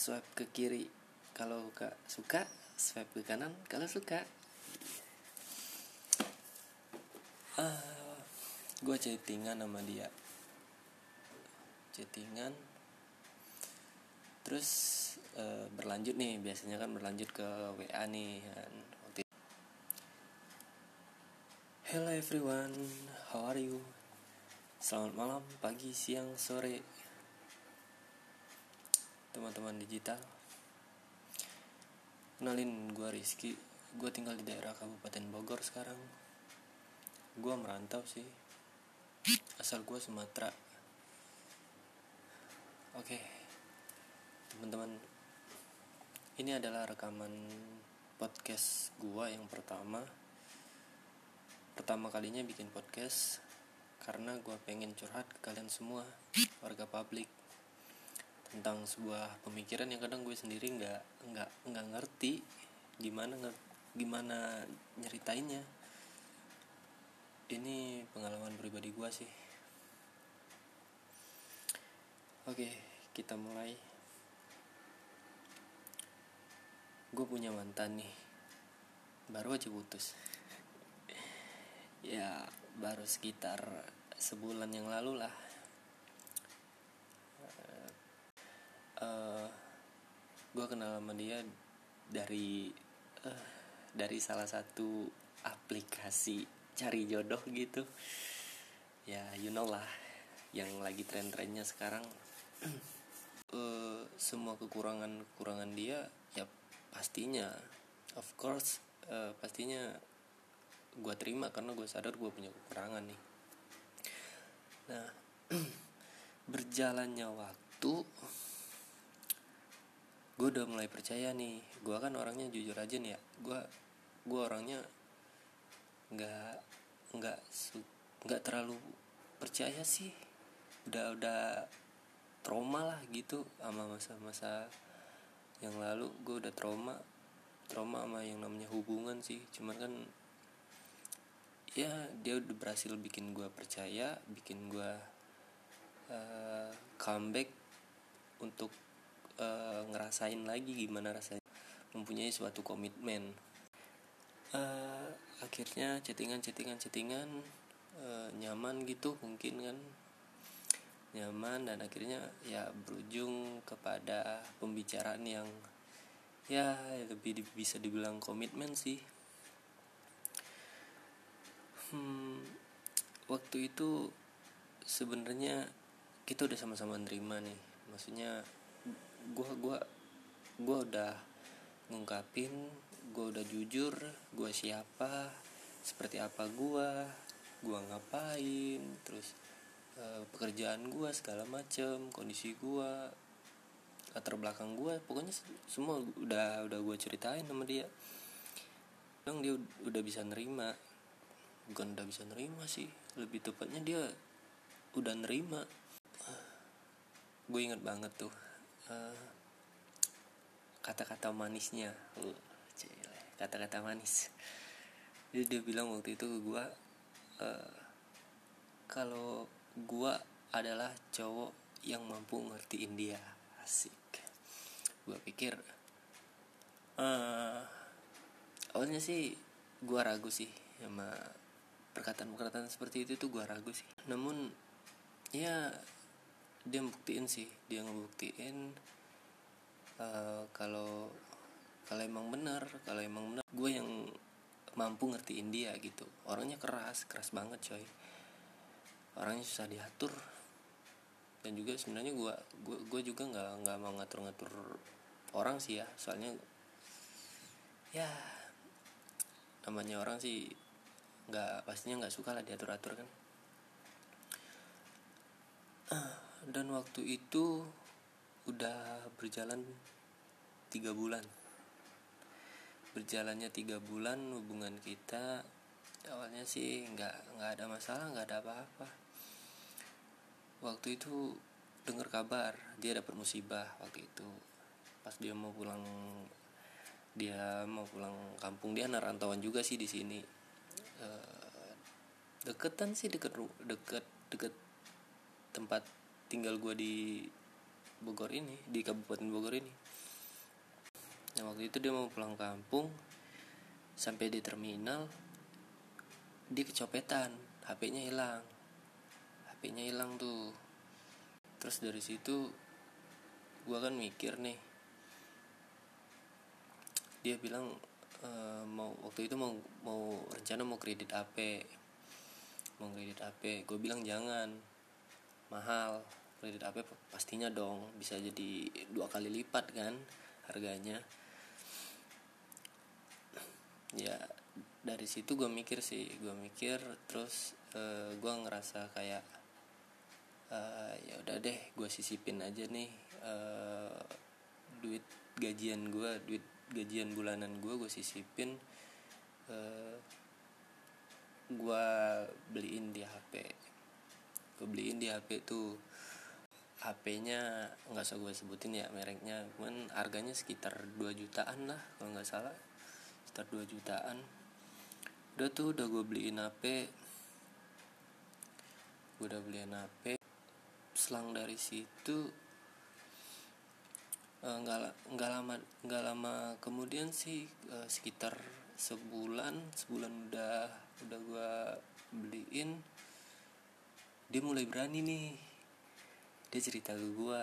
swipe ke kiri. Kalau gak suka swipe ke kanan. Kalau suka uh, gue chattingan sama dia. Chattingan. Terus uh, berlanjut nih. Biasanya kan berlanjut ke WA nih kan. Hello everyone, how are you? Selamat malam, pagi, siang, sore Teman-teman digital. Kenalin, gue Rizky. Gue tinggal di daerah Kabupaten Bogor sekarang. Gue merantau sih. Asal gue Sumatera. Oke Teman-teman. Ini adalah rekaman podcast gue yang pertama. Pertama kalinya bikin podcast karena gue pengen curhat ke kalian semua warga publik tentang sebuah pemikiran yang kadang gue sendiri nggak nggak nggak ngerti gimana gimana nyeritainnya. Ini pengalaman pribadi gue sih. Oke kita mulai. Gue punya mantan nih. Baru aja putus. Ya baru sekitar sebulan yang lalu lah uh, gue kenal sama dia dari uh, dari salah satu aplikasi cari jodoh gitu. Ya you know lah yang lagi tren-trennya sekarang. Uh, semua kekurangan kekurangan dia ya pastinya of course uh, pastinya gue terima karena gue sadar gue punya kekurangan nih. Nah berjalannya waktu gue udah mulai percaya nih gue kan orangnya jujur aja nih ya. Gue gue orangnya nggak nggak nggak terlalu percaya sih. Udah udah trauma lah gitu sama masa-masa yang lalu. Gue udah trauma trauma sama yang namanya hubungan sih. Cuman kan ya dia udah berhasil bikin gue percaya bikin gue uh, comeback untuk uh, ngerasain lagi gimana rasanya mempunyai suatu komitmen. Uh, akhirnya chattingan chattingan chattingan uh, nyaman gitu mungkin kan. Nyaman dan akhirnya ya berujung kepada pembicaraan yang ya lebih bisa dibilang komitmen sih. Hmm, waktu itu sebenarnya kita udah sama-sama nerima nih. Maksudnya gua gua gua udah ngungkapin gua udah jujur gua siapa seperti apa gua gua ngapain terus e, pekerjaan gua segala macem kondisi gua latar belakang gua pokoknya semua udah udah gua ceritain sama dia. Dong dia udah bisa nerima? Bukan udah bisa nerima sih lebih tepatnya dia udah nerima. Gue inget banget tuh uh, kata-kata manisnya. Kata-kata manis. Jadi dia bilang waktu itu ke gue uh, kalau gue adalah cowok yang mampu ngertiin dia. Asik. Gue pikir uh, awalnya sih gue ragu sih sama perkataan-perkataan seperti itu tuh gue ragu sih. Namun ya dia buktiin sih dia ngebuktiin uh, kalau kalau emang benar kalau emang benar gue yang mampu ngertiin dia gitu. Orangnya keras keras banget coy. Orangnya susah diatur. Dan juga sebenarnya gue gue gue juga nggak nggak mau ngatur-ngatur orang sih ya. Soalnya ya namanya orang sih nggak pastinya nggak suka lah diatur atur kan dan waktu itu udah berjalan tiga bulan. Berjalannya tiga bulan hubungan kita awalnya sih nggak nggak ada masalah nggak ada apa-apa. Waktu itu dengar kabar dia dapat musibah waktu itu. Pas dia mau pulang dia mau pulang kampung dia anak rantauan juga sih di sini. Uh, deketan sih deket deket deket tempat tinggal gue di Bogor ini di Kabupaten Bogor ini. Nah waktu itu dia mau pulang kampung sampai di terminal dia kecopetan HP-nya hilang. HP-nya hilang tuh. Terus dari situ gua kan mikir nih dia bilang e, mau waktu itu mau mau rencana mau kredit HP mau kredit HP gue bilang jangan mahal kredit HP pastinya dong bisa jadi dua kali lipat kan harganya. Ya dari situ gue mikir sih gue mikir terus uh, eh, gue ngerasa kayak uh, ya udah deh gue sisipin aja nih uh, duit gajian gue duit gajian bulanan gue gue sisipin uh, gue beliin di HP gue beliin di HP tuh HP-nya nggak usah gue sebutin ya mereknya cuman harganya sekitar 2 jutaan lah kalau nggak salah. Sekitar 2 jutaan. Udah tuh udah gue beliin HP gue udah beliin HP selang dari situ eh, nggak uh, lama nggak lama kemudian sih uh, sekitar sebulan sebulan udah udah gue beliin dia mulai berani nih dia cerita ke gue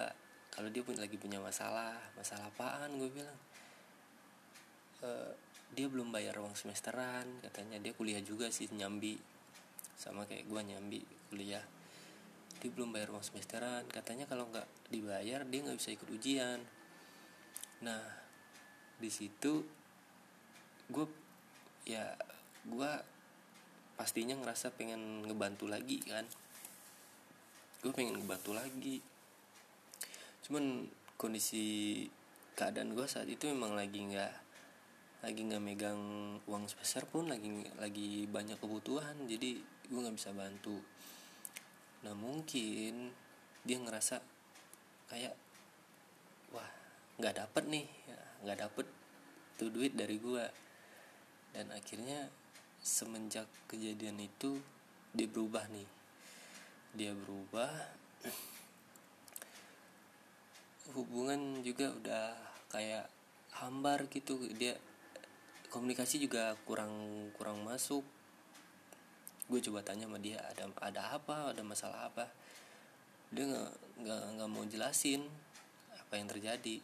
kalau dia pun lagi punya masalah masalah apaan gue bilang. E, dia belum bayar uang semesteran katanya. Dia kuliah juga sih nyambi. Sama kayak gue nyambi kuliah. Dia belum bayar uang semesteran katanya kalau nggak dibayar dia nggak bisa ikut ujian. Nah di situ gue ya gue pastinya ngerasa pengen ngebantu lagi kan gue pengen ngebantu lagi. Cuman kondisi keadaan gue saat itu memang lagi nggak lagi nggak megang uang sebesar pun lagi lagi banyak kebutuhan jadi gue nggak bisa bantu. Nah mungkin dia ngerasa kayak wah nggak dapet nih nggak dapet tuh duit dari gue dan akhirnya semenjak kejadian itu dia berubah nih dia berubah hubungan juga udah kayak hambar gitu. Dia komunikasi juga kurang kurang masuk. Gue coba tanya sama dia ada ada apa? Ada masalah apa? Dia nggak nggak mau jelasin apa yang terjadi.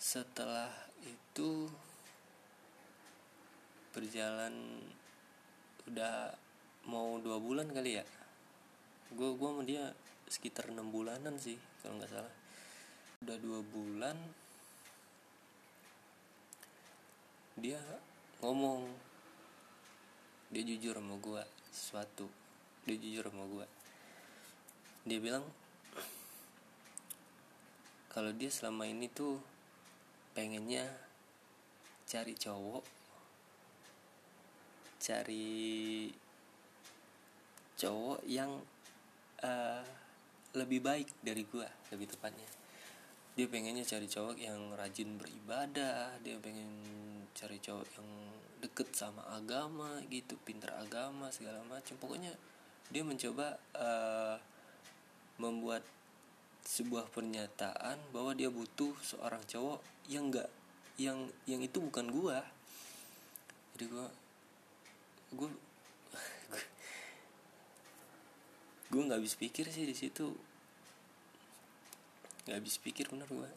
Setelah itu berjalan udah mau dua bulan kali ya gue gue sama dia sekitar enam bulanan sih kalau nggak salah. Udah dua bulan dia ngomong dia jujur sama gue sesuatu dia jujur sama gue dia bilang kalau dia selama ini tuh pengennya cari cowok cari cowok yang uh, lebih baik dari gue lebih tepatnya. Dia pengennya cari cowok yang rajin beribadah dia pengen cari cowok yang deket sama agama gitu pinter agama segala macam pokoknya dia mencoba uh, membuat sebuah pernyataan bahwa dia butuh seorang cowok yang enggak yang yang itu bukan gua. Jadi gua gua gua nggak habis pikir sih di situ. Nggak habis pikir bener gua.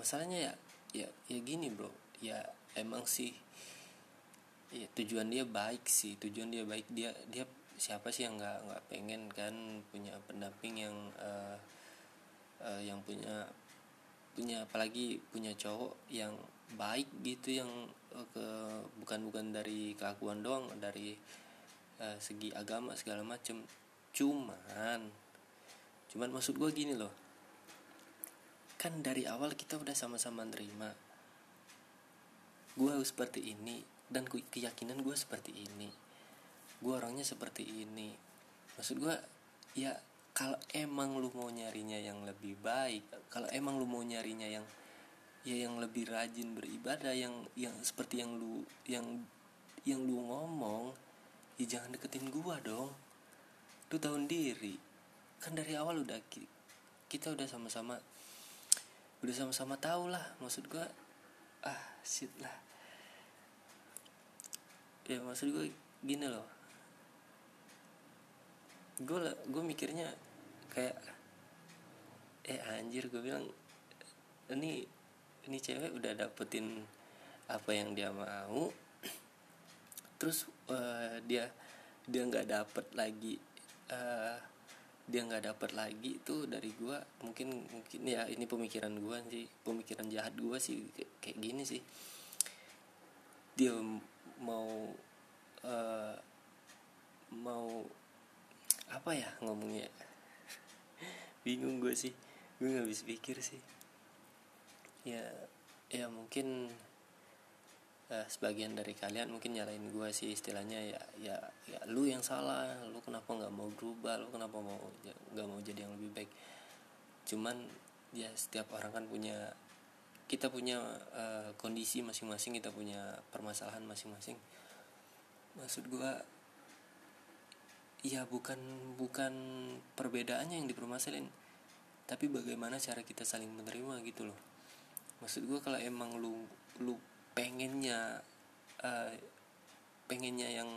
Masalahnya ya ya ya gini bro. Ya emang sih ya, tujuan dia baik sih. Tujuan dia baik. Dia dia siapa sih yang nggak nggak pengen kan punya pendamping yang uh, uh, yang punya punya apalagi punya cowok yang baik gitu yang uh, ke bukan bukan dari kelakuan doang dari uh, segi agama segala macem cuman cuman maksud gue gini loh. Kan dari awal kita udah sama-sama nerima. Gue seperti ini dan keyakinan gue seperti ini. Gue orangnya seperti ini. Maksud gue ya kalau emang lu mau nyarinya yang lebih baik kalau emang lu mau nyarinya yang ya yang lebih rajin beribadah yang yang seperti yang lu yang yang lu ngomong ya jangan deketin gua dong lu tahun diri kan dari awal udah kita udah sama-sama udah sama-sama tahu lah. Maksud gue ah shit lah. Ya maksud gue gini loh. Gue gue mikirnya kayak eh anjir gue bilang ini ini cewek udah dapetin apa yang dia mau terus uh, dia dia nggak dapet lagi uh, dia nggak dapet lagi itu dari gue mungkin mungkin ya ini pemikiran gue sih pemikiran jahat gue sih kayak gini sih. Dia mau uh, mau apa ya ngomongnya? Bingung gue sih gue nggak bisa pikir sih. Ya ya mungkin uh, sebagian dari kalian mungkin nyalain gue sih istilahnya ya ya ya lu yang salah lu kenapa nggak mau berubah lu kenapa mau nggak mau jadi yang lebih baik. Cuman ya setiap orang kan punya kita punya uh, kondisi masing-masing kita punya permasalahan masing-masing. Maksud gue ya bukan bukan perbedaannya yang dipermasalahin tapi bagaimana cara kita saling menerima gitu loh. Maksud gue kalau emang lu lu pengennya uh, pengennya yang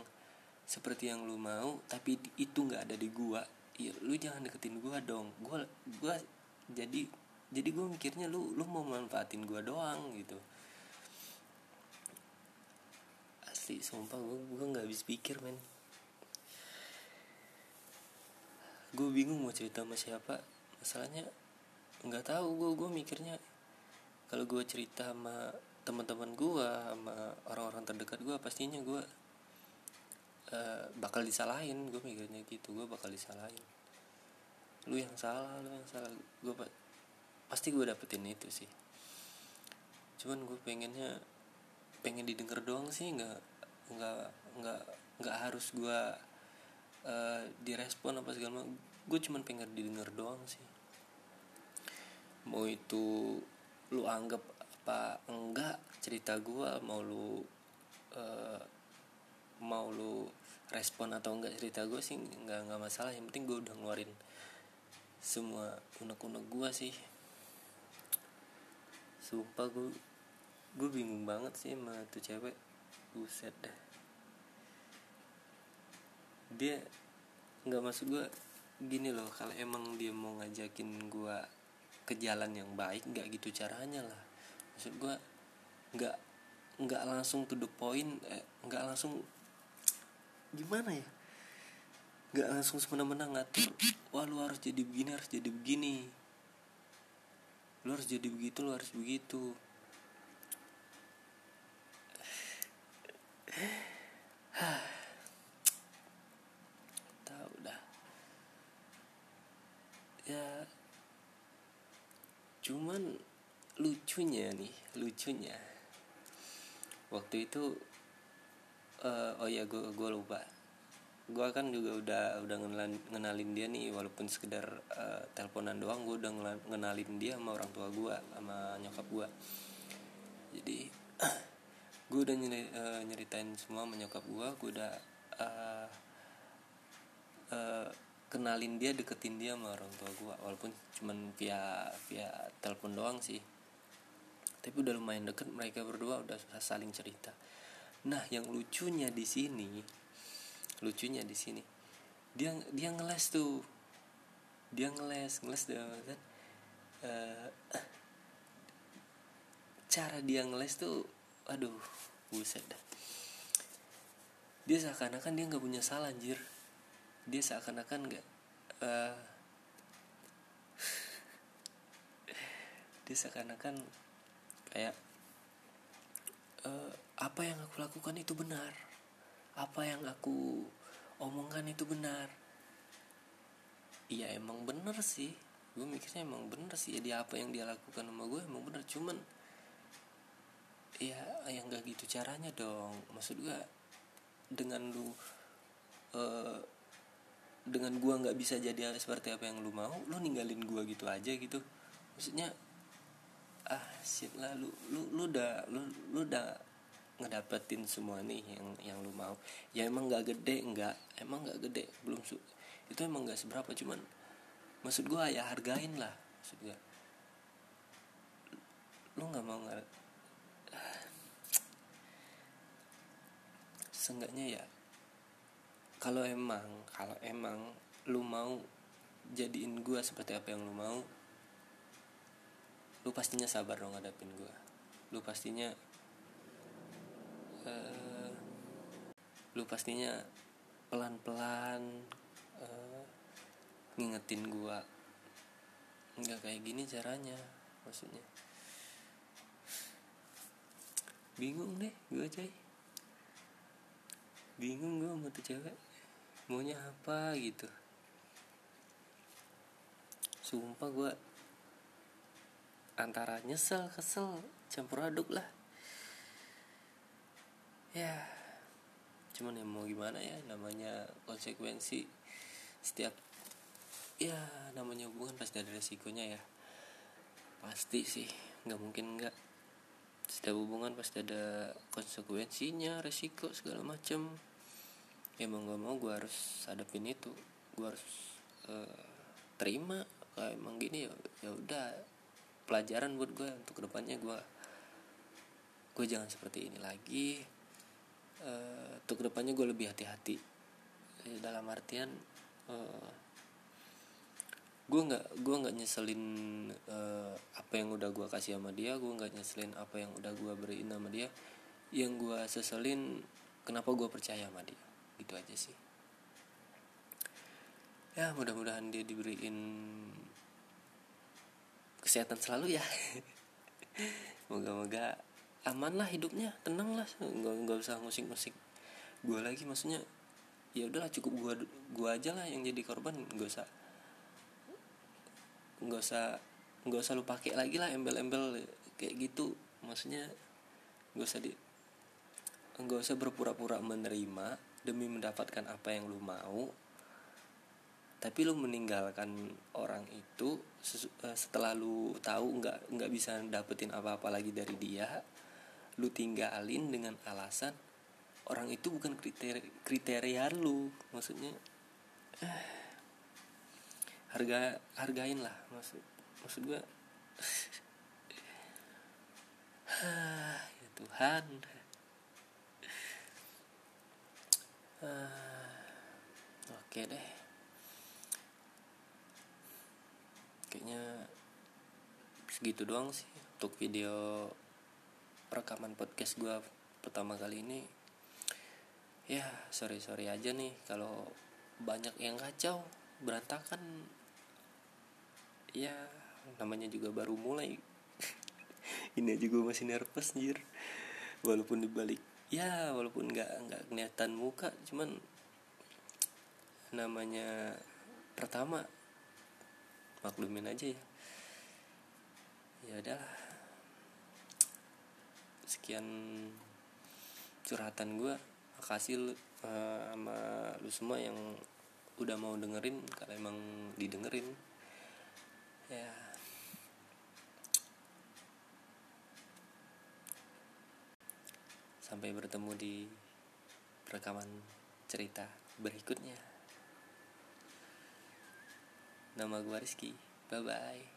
seperti yang lu mau tapi itu nggak ada di gua. Ya lu jangan deketin gua dong. Gua gua jadi jadi gue mikirnya lu lu mau manfaatin gua doang gitu. Asli sumpah gue gue nggak habis pikir men. Gue bingung mau cerita sama siapa. Masalahnya nggak tahu gue gue mikirnya. Kalau gue cerita sama teman-teman gue sama orang-orang terdekat gue pastinya gue uh, bakal disalahin gue mikirnya gitu gue bakal disalahin. Lu yang salah lu yang salah gue pasti gue dapetin itu sih. Cuman gue pengennya pengen didengar doang sih nggak nggak nggak nggak harus gue uh, direspon apa segala macam. Gue cuman pengen didengar doang sih. Mau itu lu anggap apa enggak cerita gue mau lu uh, mau lu respon atau enggak cerita gue sih nggak nggak masalah. Yang penting gue udah ngeluarin semua unek-unek gue sih. Sumpah gue gue bingung banget sih sama tuh cewek. Buset dah. Dia nggak masuk gue gini loh kalau emang dia mau ngajakin gue ke jalan yang baik nggak gitu caranya lah maksud gue nggak nggak langsung to the point eh, langsung gimana ya? Nggak langsung semena-mena ngatur wah lu harus jadi begini harus jadi begini. Lu harus jadi begitu lu harus begitu. Cuman lucunya nih lucunya. Waktu itu uh, oh ya gue gue lupa. Gue kan juga udah udah ngenalin, ngenalin dia nih walaupun sekedar uh, teleponan doang gue udah ngenalin dia sama orang tua gue sama nyokap gue jadi gue udah nyeri, uh, nyeritain semua sama nyokap gue gue udah uh, uh, kenalin dia deketin dia sama orang tua gue walaupun cuman via via telepon doang sih tapi udah lumayan deket mereka berdua udah saling cerita. Nah yang lucunya di sini lucunya di sini dia dia ngeles tuh. Dia ngeles ngeles dengan uh, cara dia ngeles tuh aduh buset dah. Dia seakan-akan dia nggak punya salah anjir. Dia seakan-akan nggak uh, dia seakan-akan kayak uh, apa yang aku lakukan itu benar? Apa yang aku omongkan itu benar? Iya emang bener sih. Gue mikirnya emang bener sih. Ya dia apa yang dia lakukan sama gue emang bener cuman ya yang gak gitu caranya dong. Maksud gue dengan lu uh, dengan gua nggak bisa jadi seperti apa yang lu mau lu ninggalin gua gitu aja gitu. Maksudnya ah shit lah lu lu lu udah lu lu udah ngedapetin semua nih yang yang lu mau. Ya emang nggak gede nggak emang nggak gede belum su itu emang nggak seberapa cuman maksud gua ya hargain lah maksud gue lu nggak mau nggak seenggaknya ya kalau emang kalau emang lu mau jadiin gue seperti apa yang lu mau lu pastinya sabar dong ngadapin gue lu pastinya uh, lu pastinya pelan-pelan uh, ngingetin gue nggak kayak gini caranya maksudnya. Bingung deh gue coy. Bingung gue sama tuh cewek. Maunya apa gitu. Sumpah gue antara nyesel kesel campur aduk lah. Ya cuman ya mau gimana ya namanya konsekuensi setiap ya namanya hubungan pasti ada resikonya ya. Pasti sih nggak mungkin nggak. Setiap hubungan pasti ada konsekuensinya resiko segala macem. Ya mau nggak mau gue harus hadapin itu. Gue harus uh, terima. Kayak emang gini ya ya udah pelajaran buat gue untuk ke depannya gue gue jangan seperti ini lagi. Uh, untuk ke depannya gue lebih hati-hati. Dalam artian uh, gue nggak gue nggak nyeselin uh, apa yang udah gue kasih sama dia gue nggak nyeselin apa yang udah gue beriin sama dia. Yang gue seselin kenapa gue percaya sama dia? Gitu aja sih. Ya mudah-mudahan dia diberiin kesehatan selalu ya. Moga-moga aman lah hidupnya tenang lah nggak nggak usah ngusik-ngusik gue lagi maksudnya ya udahlah cukup gue gue aja lah yang jadi korban. Nggak usah nggak usah nggak usah lu pakai lagi lah embel-embel kayak gitu. Maksudnya nggak usah di nggak usah berpura-pura menerima demi mendapatkan apa yang lu mau tapi lu meninggalkan orang itu eh, setelah lu tahu nggak nggak bisa dapetin apa-apa lagi dari dia lu tinggalin dengan alasan orang itu bukan kriteria kriteria lu. Maksudnya eh, harga hargain lah. Maksud maksud gue ya Tuhan. Oke deh segitu doang sih. Untuk video rekaman podcast gue pertama kali ini ya sorry sorry aja nih. Kalau banyak yang kacau berantakan. Ya namanya juga baru mulai. Ini aja gue masih nervous anjir. Walaupun dibalik ya walaupun nggak nggak kelihatan muka cuman namanya pertama maklumin aja ya ya udah sekian curhatan gue makasih uh, sama lu semua yang udah mau dengerin kalau emang didengerin. Ya. Sampai bertemu di rekaman cerita berikutnya. Nama gue Rizky. Bye bye